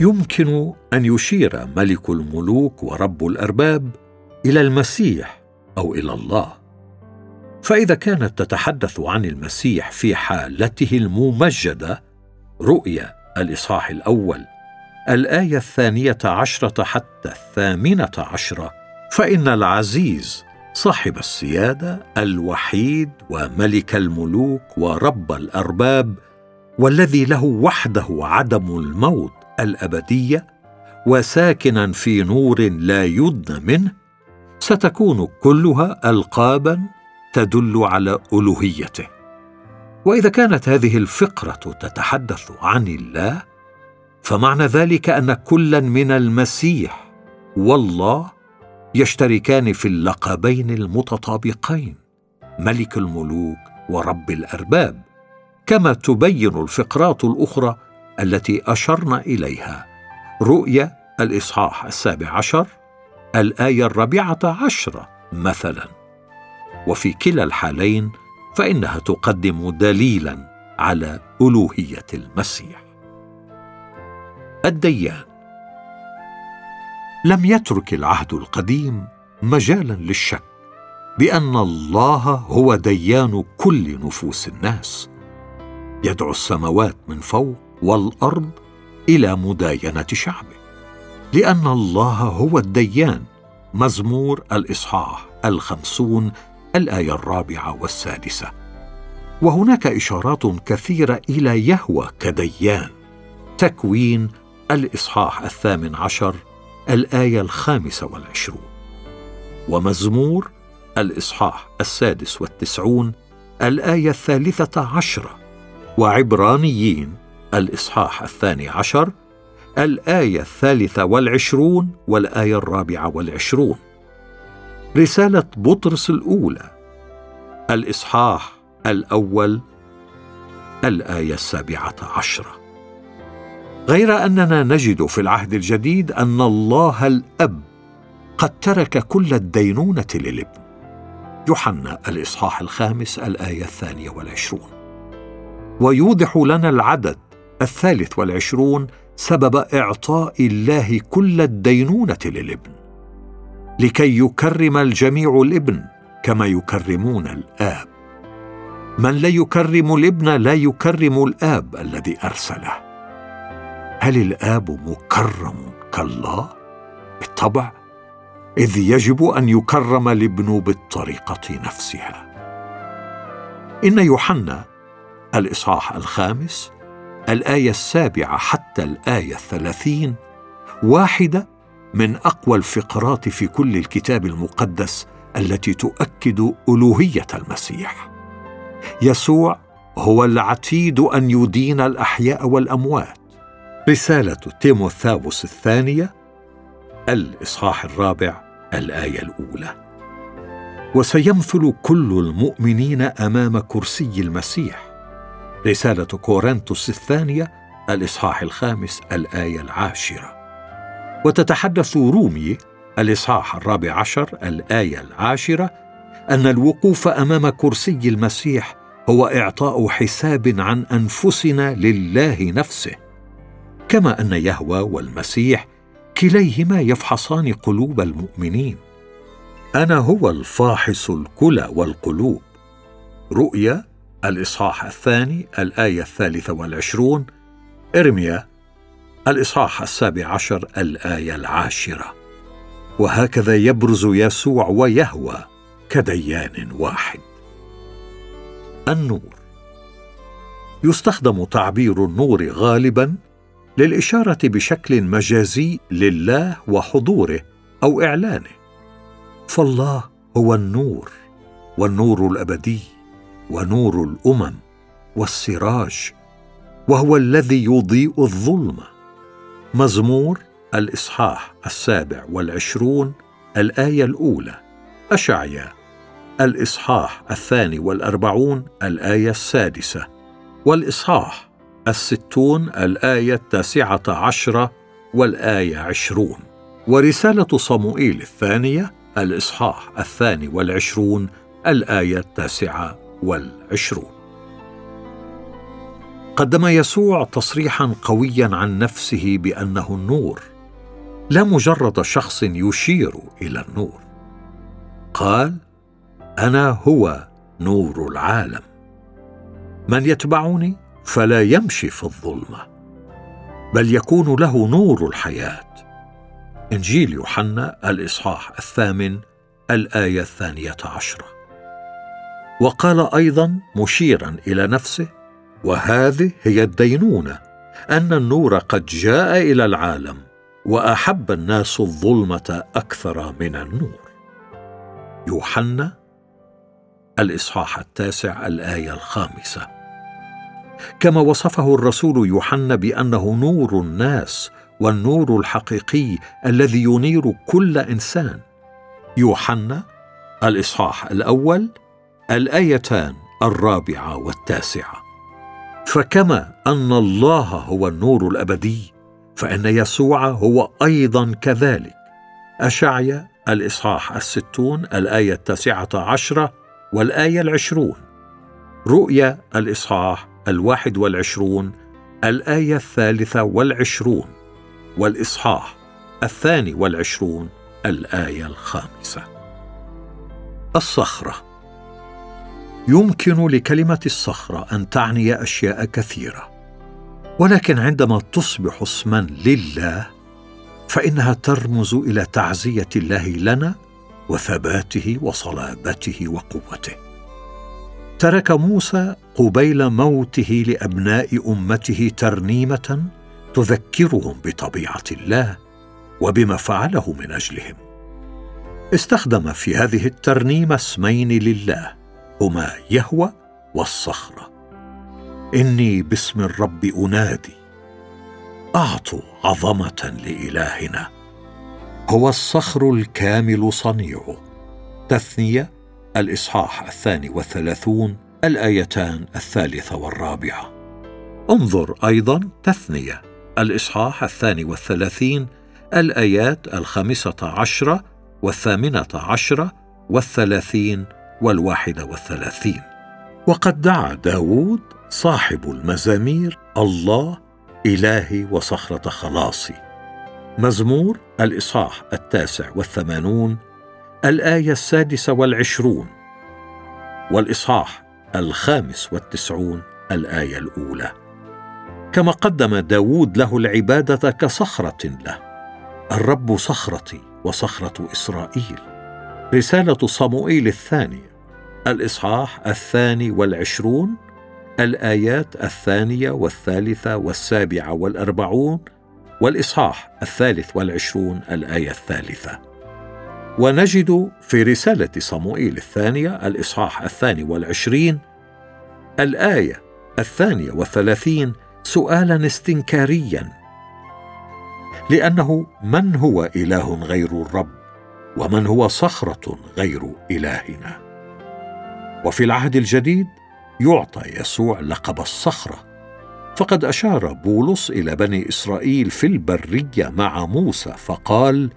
يمكن أن يشير ملك الملوك ورب الأرباب إلى المسيح أو إلى الله. فإذا كانت تتحدث عن المسيح في حالته الممجدة رؤيا الإصحاح الأول الآية الثانية عشرة حتى الثامنة عشرة فإن العزيز صاحب السيادة الوحيد وملك الملوك ورب الأرباب والذي له وحده عدم الموت الأبدية وساكنا في نور لا يدنى منه ستكون كلها القابا تدل على ألوهيته. وإذا كانت هذه الفقرة تتحدث عن الله فمعنى ذلك أن كلا من المسيح والله يشتركان في اللقبين المتطابقين ملك الملوك ورب الأرباب. كما تبين الفقرات الأخرى التي أشرنا إليها. رؤيا الإصحاح السابع عشر الآية الرابعة عشره مثلا. وفي كلا الحالين فإنها تقدم دليلا على ألوهية المسيح. الديان. لم يترك العهد القديم مجالا للشك بأن الله هو ديان كل نفوس الناس. يدعو السماوات من فوق والأرض إلى مداينة شعبه لأن الله هو الديان مزمور الإصحاح الخمسون الآية الرابعة والسادسة. وهناك إشارات كثيرة إلى يهوى كديان. تكوين الإصحاح الثامن عشر الآية الخامسة والعشرون. ومزمور الإصحاح السادس والتسعون الآية الثالثة عشرة. وعبرانيين الإصحاح الثاني عشر الآية الثالثة والعشرون والآية الرابعة والعشرون. رسالة بطرس الأولى. الإصحاح الأول الآية السابعة عشره غير أننا نجد في العهد الجديد أن الله الأب قد ترك كل الدينونة للابن. يوحنا الإصحاح الخامس الآية الثانية والعشرون. ويوضح لنا العدد الثالث والعشرون سبب إعطاء الله كل الدينونة للابن لكي يكرم الجميع الابن كما يكرمون الآب. من لا يكرم الابن لا يكرم الآب الذي أرسله. هل الآب مكرم كالله؟ بالطبع إذ يجب أن يكرم الابن بالطريقة نفسها. إن يوحنا الإصحاح الخامس الآية السابعة حتى الآية الثلاثين واحدة من أقوى الفقرات في كل الكتاب المقدس التي تؤكد ألوهية المسيح. يسوع هو العتيد أن يدين الأحياء والأموات. رسالة تيموثاوس الثانية الإصحاح الرابع الآية الأولى. وسيمثل كل المؤمنين أمام كرسي المسيح. رسالة كورنثوس الثانية الإصحاح الخامس الآية العاشرة. وتتحدث رومي الإصحاح الرابع عشر الآية العاشرة أن الوقوف أمام كرسي المسيح هو إعطاء حساب عن أنفسنا لله نفسه. كما أن يهوى والمسيح كليهما يفحصان قلوب المؤمنين. أنا هو الفاحص الكلى والقلوب. رؤيا الإصحاح الثاني الآية الثالثة والعشرون إرميا الإصحاح السابع عشر الآية العاشرة. وهكذا يبرز يسوع ويهوى كديان واحد. النور. يستخدم تعبير النور غالبا للإشارة بشكل مجازي لله وحضوره أو إعلانه. فالله هو النور والنور الأبدي. ونور الأمم والسراج وهو الذي يضيء الظلمه مزمور الإصحاح السابع والعشرون الآية الأولى. أشعيا. الإصحاح الثاني والأربعون الآية السادسة. والإصحاح الستون الآية التاسعة عشره والآية عشرون. ورسالة صموئيل الثانية الإصحاح الثاني والعشرون الآية التاسعة والعشرون. قدم يسوع تصريحا قويا عن نفسه بأنه النور. لا مجرد شخص يشير إلى النور. قال أنا هو نور العالم. من يتبعني فلا يمشي في الظلمة بل يكون له نور الحياة. إنجيل يوحنا الإصحاح الثامن الآية الثانية عشرة. وقال أيضا مشيرا إلى نفسه وهذه هي الدينونة أن النور قد جاء إلى العالم وأحب الناس الظلمة أكثر من النور. يوحنا الإصحاح التاسع الآية الخامسة. كما وصفه الرسول يوحنا بأنه نور الناس والنور الحقيقي الذي ينير كل إنسان. يوحنا الإصحاح الأول الآيتان الرابعة والتاسعة. فكما أن الله هو النور الأبدي فإن يسوع هو أيضا كذلك. أشعيا الإصحاح الستون الآية التاسعة عشرة والآية العشرون. رؤيا الإصحاح الواحد والعشرون الآية الثالثة والعشرون. والإصحاح الثاني والعشرون الآية الخامسة. الصخرة. يمكن لكلمة الصخرة أن تعني أشياء كثيرة. ولكن عندما تصبح اسما لله فإنها ترمز إلى تعزية الله لنا وثباته وصلابته وقوته. ترك موسى قبيل موته لأبناء أمته ترنيمة تذكرهم بطبيعة الله وبما فعله من أجلهم. استخدم في هذه الترنيمة اسمين لله. هما يهوى والصخرة. إني باسم الرب أنادي. اعطوا عظمة لإلهنا. هو الصخر الكامل صنيعه تثنية الإصحاح الثاني والثلاثون الآيتان الثالثة والرابعة. انظر أيضا تثنية الإصحاح الثاني والثلاثين الآيات الخامسة عشرة والثامنة عشرة والثلاثين والواحده والثلاثين. وقد دعا داود صاحب المزامير الله إلهي وصخرة خلاصي. مزمور الإصحاح التاسع والثمانون الآية السادسة والعشرون. والإصحاح الخامس والتسعون الآية الأولى. كما قدم داود له العبادة كصخرة له. الرب صخرتي وصخرة إسرائيل. رسالة صموئيل الثانية. الإصحاح الثاني والعشرون الآيات الثانية والثالثة والسابعة والأربعون والإصحاح الثالث والعشرون الآية الثالثة. ونجد في رسالة صموئيل الثانية الإصحاح الثاني والعشرين الآية الثانية والثلاثين سؤالا استنكاريا. لأنه من هو إله غير الرب؟ ومن هو صخرة غير إلهنا؟ وفي العهد الجديد يعطى يسوع لقب الصخرة. فقد أشار بولس إلى بني إسرائيل في البرية مع موسى فقال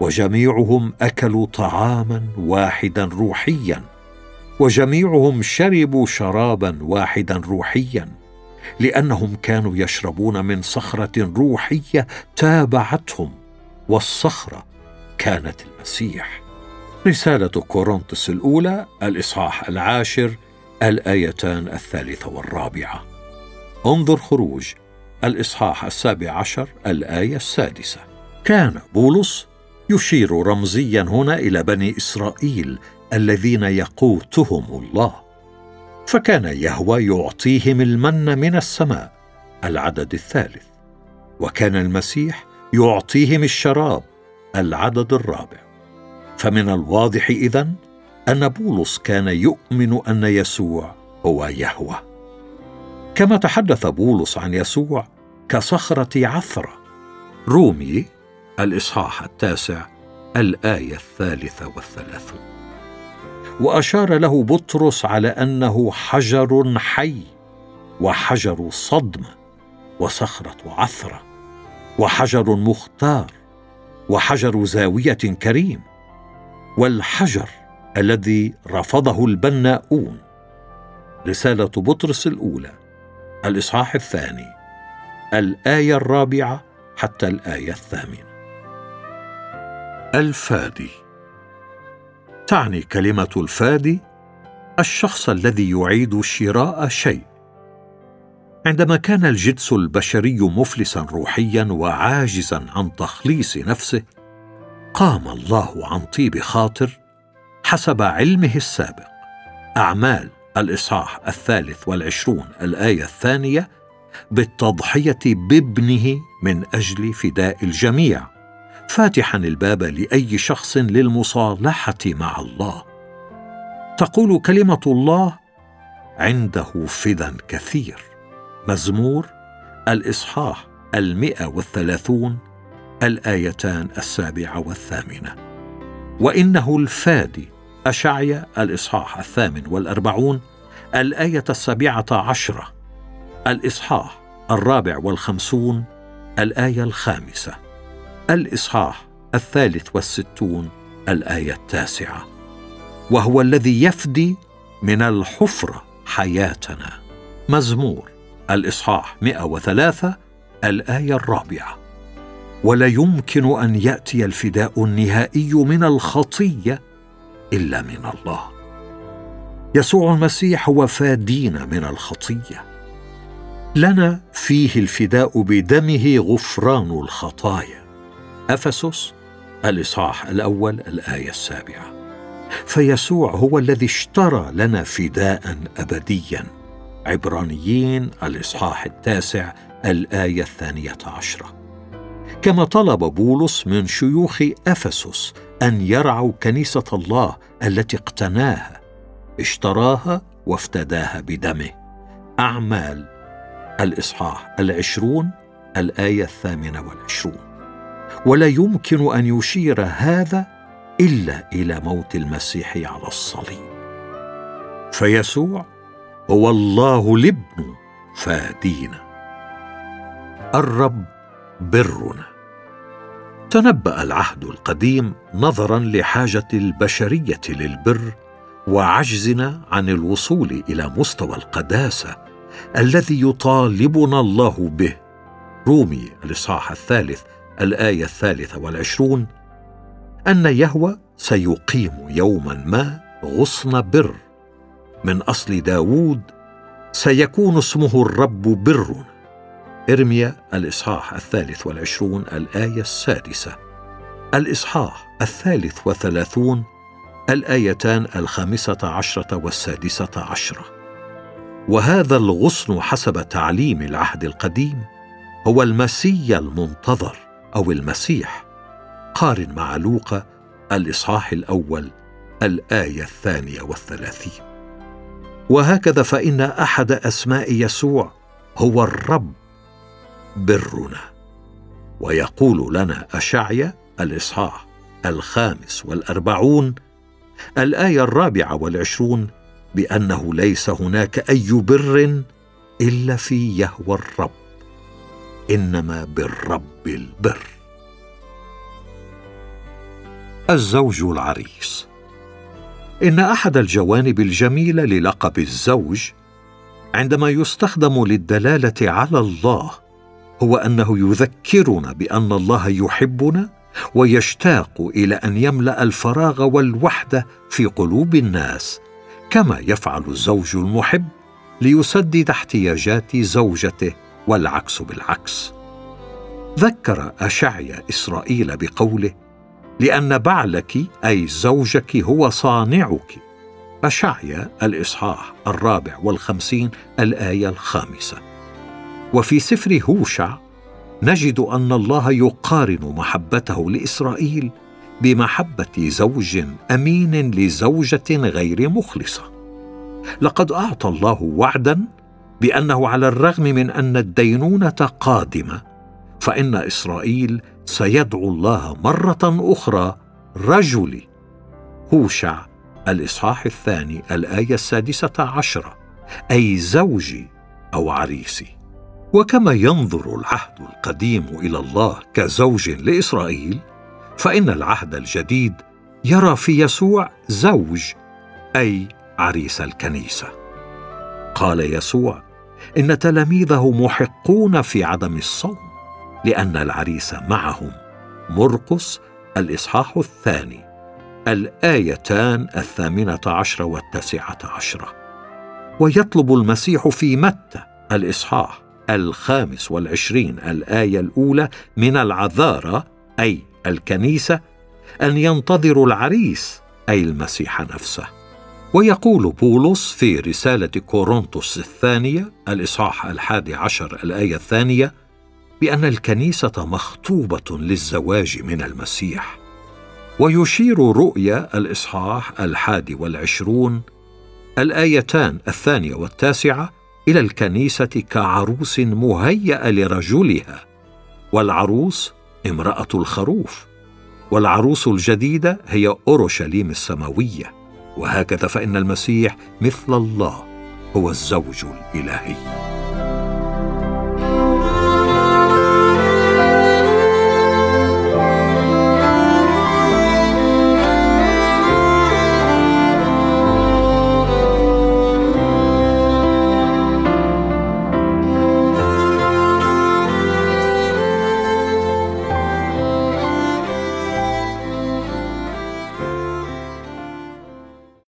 وجميعهم أكلوا طعاما واحدا روحيا وجميعهم شربوا شرابا واحدا روحيا لأنهم كانوا يشربون من صخرة روحية تابعتهم والصخرة كانت المسيح. رسالة كورنثوس الأولى الإصحاح العاشر الآيتان الثالثة والرابعة. انظر خروج الإصحاح السابع عشر الآية السادسة. كان بولس يشير رمزيا هنا إلى بني إسرائيل الذين يقوتهم الله. فكان يهوى يعطيهم المن من السماء العدد الثالث. وكان المسيح يعطيهم الشراب العدد الرابع. فمن الواضح اذن أن بولس كان يؤمن أن يسوع هو يهوه كما تحدث بولس عن يسوع كصخرة عثرة. رومي الإصحاح التاسع الآية الثالثة والثلاثون. وأشار له بطرس على أنه حجر حي وحجر صدمه وصخرة عثرة وحجر مختار وحجر زاوية كريم. والحجر الذي رفضه البناؤون. رسالة بطرس الأولى الإصحاح الثاني الآية الرابعة حتى الآية الثامنة. الفادي. تعني كلمة الفادي الشخص الذي يعيد شراء شيء. عندما كان الجنس البشري مفلسا روحيا وعاجزا عن تخليص نفسه قام الله عن طيب خاطر حسب علمه السابق. أعمال الإصحاح الثالث والعشرون الآية الثانية بالتضحية بابنه من أجل فداء الجميع. فاتحا الباب لأي شخص للمصالحة مع الله. تقول كلمة الله عنده فدا كثير. مزمور الإصحاح المئة والثلاثون الآيتان السابعة والثامنة. وإنه الفادي اشعيا الإصحاح الثامن والأربعون الآية السابعة عشرة الإصحاح الرابع والخمسون الآية الخامسة الإصحاح الثالث والستون الآية التاسعة. وهو الذي يفدي من الحفره حياتنا. مزمور الإصحاح 103 الآية الرابعة. ولا يمكن أن يأتي الفداء النهائي من الخطية إلا من الله. يسوع المسيح هو فادينا من الخطية. لنا فيه الفداء بدمه غفران الخطايا. أفسس الإصحاح الأول الآية السابعة. فيسوع هو الذي اشترى لنا فداء ابديا. عبرانيين الإصحاح التاسع الآية الثانية عشرة. كما طلب بولس من شيوخ أفسس أن يرعوا كنيسة الله التي اقتناها اشتراها وافتداها بدمه. أعمال الإصحاح العشرون الآية الثامنة والعشرون. ولا يمكن أن يشير هذا إلا إلى موت المسيح على الصليب. فيسوع هو الله الابن فادينا. الرب برنا. تنبأ العهد القديم نظرا لحاجة البشرية للبر وعجزنا عن الوصول إلى مستوى القداسة الذي يطالبنا الله به. رومي الإصحاح الثالث الآية الثالثة والعشرون أن يهوى سيقيم يوما ما غصن بر. من أصل داوود سيكون اسمه الرب برنا. إرميا الإصحاح الثالث والعشرون الآية السادسة. الإصحاح الثالث والثلاثون الآيتان الخامسة عشرة والسادسة عشرة. وهذا الغصن حسب تعليم العهد القديم هو المسيا المنتظر أو المسيح. قارن مع لوقا الإصحاح الأول الآية الثانية والثلاثين. وهكذا فإن أحد أسماء يسوع هو الرب. برنا ويقول لنا اشعيا الإصحاح الخامس والأربعون الآية الرابعة والعشرون بأنه ليس هناك أي بر إلا في يهوى الرب إنما بالرب البر. الزوج العريس. إن أحد الجوانب الجميلة للقب الزوج عندما يستخدم للدلالة على الله هو أنه يذكرنا بأن الله يحبنا ويشتاق إلى أن يملأ الفراغ والوحده في قلوب الناس كما يفعل الزوج المحب ليسدد احتياجات زوجته والعكس بالعكس. ذكر أشعيا إسرائيل بقوله لأن بعلك أي زوجك هو صانعك. أشعيا الإصحاح الرابع والخمسين الآية الخامسة. وفي سفر هوشع نجد أن الله يقارن محبته لإسرائيل بمحبة زوج أمين لزوجة غير مخلصة. لقد أعطى الله وعدا بأنه على الرغم من أن الدينونة قادمة فإن إسرائيل سيدعو الله مرة أخرى رجل هوشع الإصحاح الثاني الآية السادسة عشرة أي زوجي أو عريسي وكما ينظر العهد القديم إلى الله كزوج لإسرائيل فإن العهد الجديد يرى في يسوع زوج أي عريس الكنيسة. قال يسوع إن تلاميذه محقون في عدم الصوم لأن العريس معهم. مرقس الإصحاح الثاني الآيتان الثامنة عشره والتاسعة عشره ويطلب المسيح في متى الإصحاح؟ الخامس والعشرين الآية الأولى من العذاره أي الكنيسة أن ينتظروا العريس أي المسيح نفسه. ويقول بولس في رسالة كورنثوس الثانية الإصحاح الحادي عشر الآية الثانية بأن الكنيسة مخطوبة للزواج من المسيح. ويشير رؤيا الإصحاح الحادي والعشرون الآيتان الثانية والتاسعة إلى الكنيسة كعروس مهيأة لرجلها والعروس امرأة الخروف والعروس الجديدة هي أورشليم السماوية. وهكذا فإن المسيح مثل الله هو الزوج الإلهي.